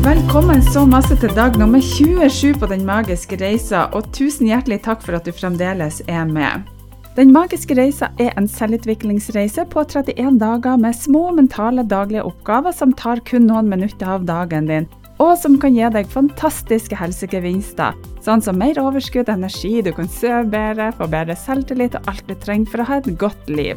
Velkommen så masse til dag nummer 27 på Den magiske reisa, og tusen hjertelig takk for at du fremdeles er med. Den magiske reisa er en selvutviklingsreise på 31 dager med små mentale daglige oppgaver som tar kun noen minutter av dagen din, og som kan gi deg fantastiske helsegevinster, sånn som mer overskudd, energi, du kan sove bedre, få bedre selvtillit og alt du trenger for å ha et godt liv.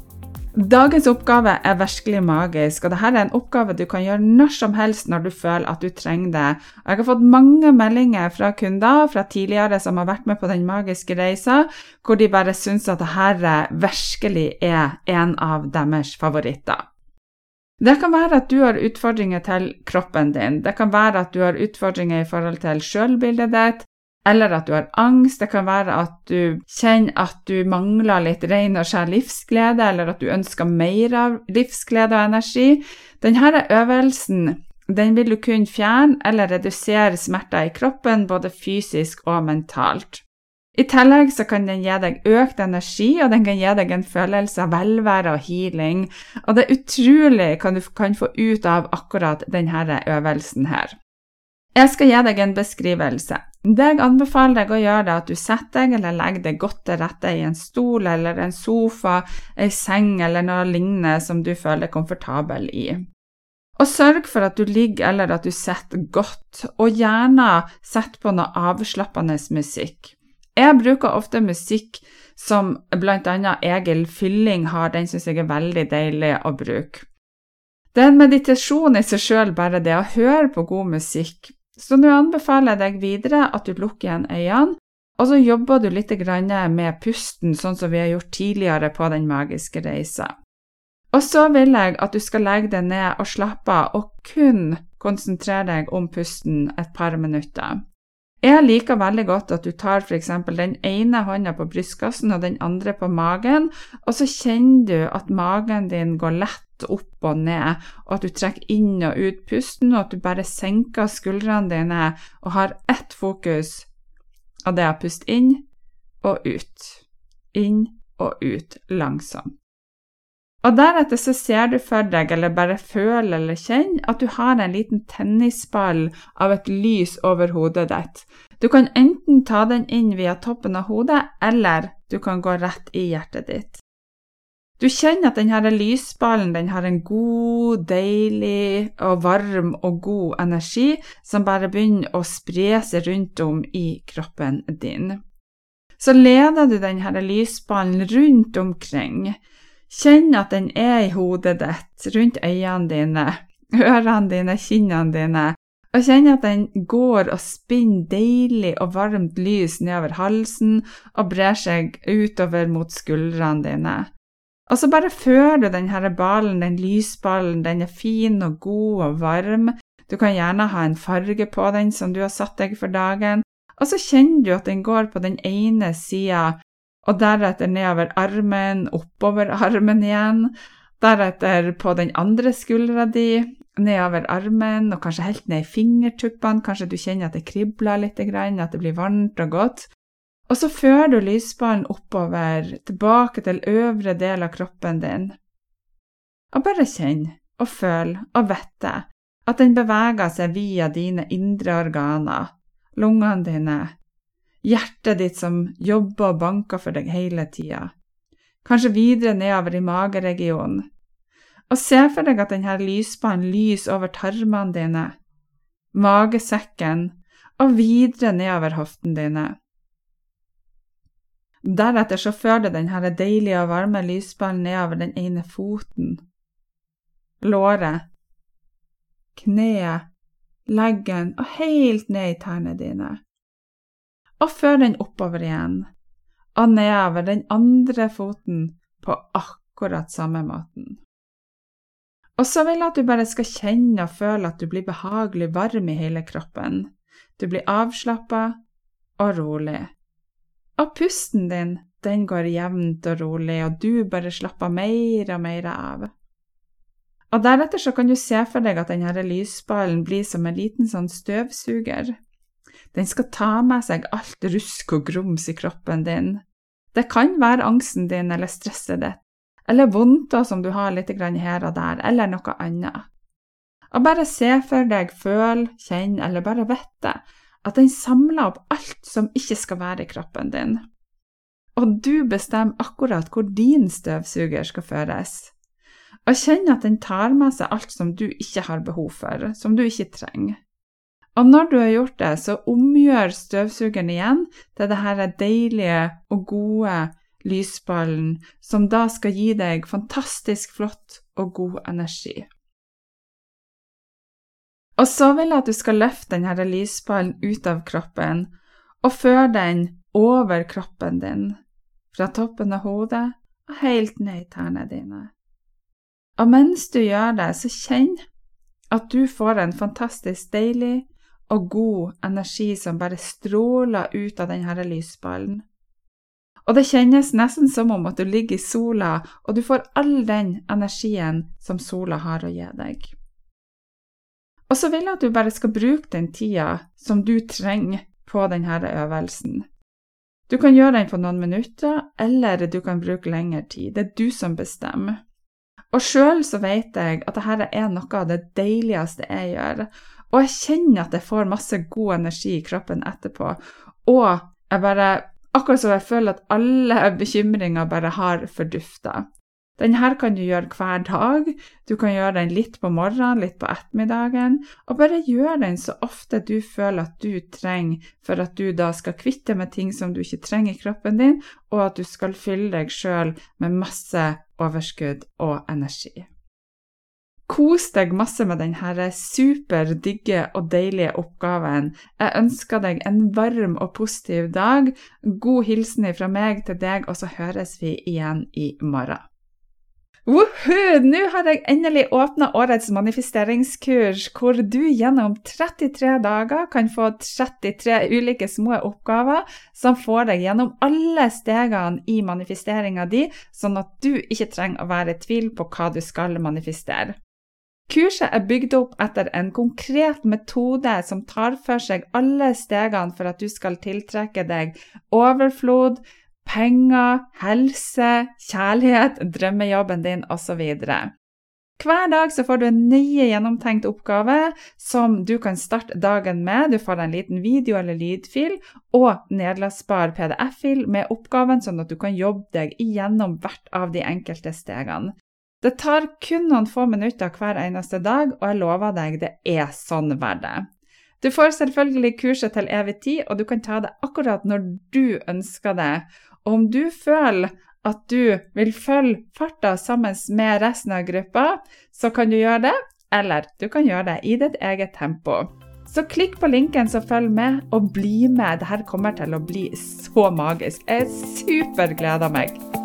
Dagens oppgave er virkelig magisk, og dette er en oppgave du kan gjøre når som helst når du føler at du trenger det. Jeg har fått mange meldinger fra kunder fra tidligere som har vært med på den magiske reisa, hvor de bare syns at dette virkelig er en av deres favoritter. Det kan være at du har utfordringer til kroppen din, det kan være at du har utfordringer i forhold til sjølbildet ditt, eller at du har angst. Det kan være at du kjenner at du mangler litt ren og skjær livsglede, eller at du ønsker mer av livsglede og energi. Denne øvelsen den vil du kunne fjerne eller redusere smerter i kroppen, både fysisk og mentalt. I tillegg så kan den gi deg økt energi, og den kan gi deg en følelse av velvære og healing. Og det er utrolig hva du kan få ut av akkurat denne øvelsen her. Jeg skal gi deg en beskrivelse. Det jeg anbefaler deg å gjøre, er at du setter deg eller legger deg godt til rette i en stol eller en sofa, ei seng eller noe lignende som du føler deg komfortabel i. Og sørg for at du ligger eller at du sitter godt, og gjerne sett på noe avslappende musikk. Jeg bruker ofte musikk som bl.a. Egil Fylling har, den syns jeg er veldig deilig å bruke. Det er en meditasjon i seg sjøl, bare det å høre på god musikk. Så nå anbefaler jeg deg videre at du lukker igjen øynene, og så jobber du litt med pusten, sånn som vi har gjort tidligere på Den magiske reisa. Og så vil jeg at du skal legge deg ned og slappe av, og kun konsentrere deg om pusten et par minutter. Jeg liker veldig godt at du tar f.eks. den ene hånda på brystkassen og den andre på magen, og så kjenner du at magen din går lett opp og ned, og at du trekker inn og ut pusten, og at du bare senker skuldrene dine og har ett fokus, og det er å puste inn og ut. Inn og ut langsomt. Og deretter så ser du for deg, eller bare føler eller kjenner, at du har en liten tennisball av et lys over hodet ditt. Du kan enten ta den inn via toppen av hodet, eller du kan gå rett i hjertet ditt. Du kjenner at denne lysballen den har en god, deilig og varm og god energi som bare begynner å spre seg rundt om i kroppen din. Så leder du denne lysballen rundt omkring. Kjenn at den er i hodet ditt, rundt øynene dine, ørene dine, kinnene dine, og kjenn at den går og spinner deilig og varmt lys nedover halsen og brer seg utover mot skuldrene dine. Og så bare føler du denne ballen, den lysballen, den er fin og god og varm. Du kan gjerne ha en farge på den som du har satt deg for dagen, og så kjenner du at den går på den ene sida, og deretter nedover armen, oppover armen igjen, deretter på den andre skuldra di, nedover armen, og kanskje helt ned i fingertuppene, kanskje du kjenner at det kribler litt, at det blir varmt og godt. Og så fører du lysballen oppover, tilbake til øvre del av kroppen din. Og bare kjenn og føl og vite at den beveger seg via dine indre organer, lungene dine, hjertet ditt som jobber og banker for deg hele tida, kanskje videre nedover i mageregionen. Og se for deg at denne lysbanen lyser over tarmene dine, magesekken og videre nedover hoftene dine. Deretter så fører denne deilige og varme lysballen nedover den ene foten, låret, kneet, leggen og helt ned i tærne dine. Og før den oppover igjen, og nedover den andre foten på akkurat samme måten. Og så vil jeg at du bare skal kjenne og føle at du blir behagelig varm i hele kroppen. Du blir avslappa og rolig. Og pusten din, den går jevnt og rolig, og du bare slapper mer og mer av. Og deretter så kan du se for deg at denne lysballen blir som en liten sånn støvsuger. Den skal ta med seg alt rusk og grums i kroppen din. Det kan være angsten din eller stresset ditt, eller vondter som du har litt her og der, eller noe annet. Og bare se for deg, føl, kjenn eller bare vite at den samler opp alt som ikke skal være i kroppen din. Og du bestemmer akkurat hvor din støvsuger skal føres. Og kjenn at den tar med seg alt som du ikke har behov for, som du ikke trenger. Og når du har gjort det, så omgjør støvsugeren igjen til dette deilige og gode lysballen, som da skal gi deg fantastisk flott og god energi. Og så vil jeg at du skal løfte denne lysballen ut av kroppen og føre den over kroppen din, fra toppen av hodet og helt ned i tærne dine. Og mens du gjør det, så kjenn at du får en fantastisk deilig og god energi som bare stråler ut av denne lysballen. Og det kjennes nesten som om at du ligger i sola, og du får all den energien som sola har å gi deg. Og så vil jeg at du bare skal bruke den tida som du trenger på denne øvelsen. Du kan gjøre den på noen minutter, eller du kan bruke lengre tid. Det er du som bestemmer. Og sjøl så vet jeg at dette er noe av det deiligste jeg gjør, og jeg kjenner at jeg får masse god energi i kroppen etterpå, og jeg bare Akkurat som jeg føler at alle bekymringer bare har fordufta. Den her kan du gjøre hver dag. Du kan gjøre den litt på morgenen, litt på ettermiddagen, og bare gjør den så ofte du føler at du trenger, for at du da skal kvitte med ting som du ikke trenger i kroppen din, og at du skal fylle deg sjøl med masse overskudd og energi. Kos deg masse med denne superdygge og deilige oppgaven. Jeg ønsker deg en varm og positiv dag. God hilsen fra meg til deg, og så høres vi igjen i morgen. Woohoo! Nå har jeg endelig åpna årets manifesteringskurs, hvor du gjennom 33 dager kan få 33 ulike små oppgaver som får deg gjennom alle stegene i manifesteringa di, sånn at du ikke trenger å være i tvil på hva du skal manifestere. Kurset er bygd opp etter en konkret metode som tar for seg alle stegene for at du skal tiltrekke deg overflod, penger, helse, kjærlighet, drømmejobben din osv. Hver dag så får du en nøye gjennomtenkt oppgave som du kan starte dagen med. Du får en liten video eller lydfil og nedlastbar PDF-fil med oppgaven, sånn at du kan jobbe deg igjennom hvert av de enkelte stegene. Det tar kun noen få minutter hver eneste dag, og jeg lover deg, det er sånn verdt det. Du får selvfølgelig kurset til evig tid, og du kan ta det akkurat når du ønsker det. Og om du føler at du vil følge farta sammen med resten av gruppa, så kan du gjøre det, eller du kan gjøre det i ditt eget tempo. Så klikk på linken som følger med, og bli med. Dette kommer til å bli så magisk. Jeg supergleder meg.